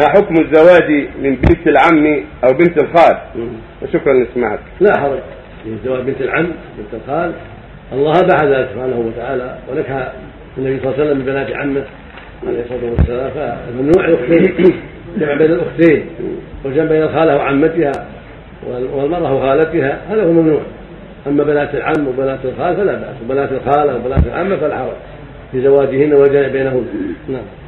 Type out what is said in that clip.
ما حكم الزواج من بنت العم أو بنت الخال؟ وشكرا لسماعك لا حرج. في زواج بنت العم بنت الخال. الله أباح ذلك سبحانه وتعالى ونكح النبي صلى الله عليه وسلم من بنات عمه عليه الصلاة والسلام. فممنوع الاختين جمع بين الأختين. والجمع بين الخالة وعمتها والمرأة وخالتها هذا هو ممنوع. أما بنات العم وبنات الخال فلا بأس. وبنات الخاله وبنات العمه فلا حرج. في زواجهن والجمع بينهن. نعم.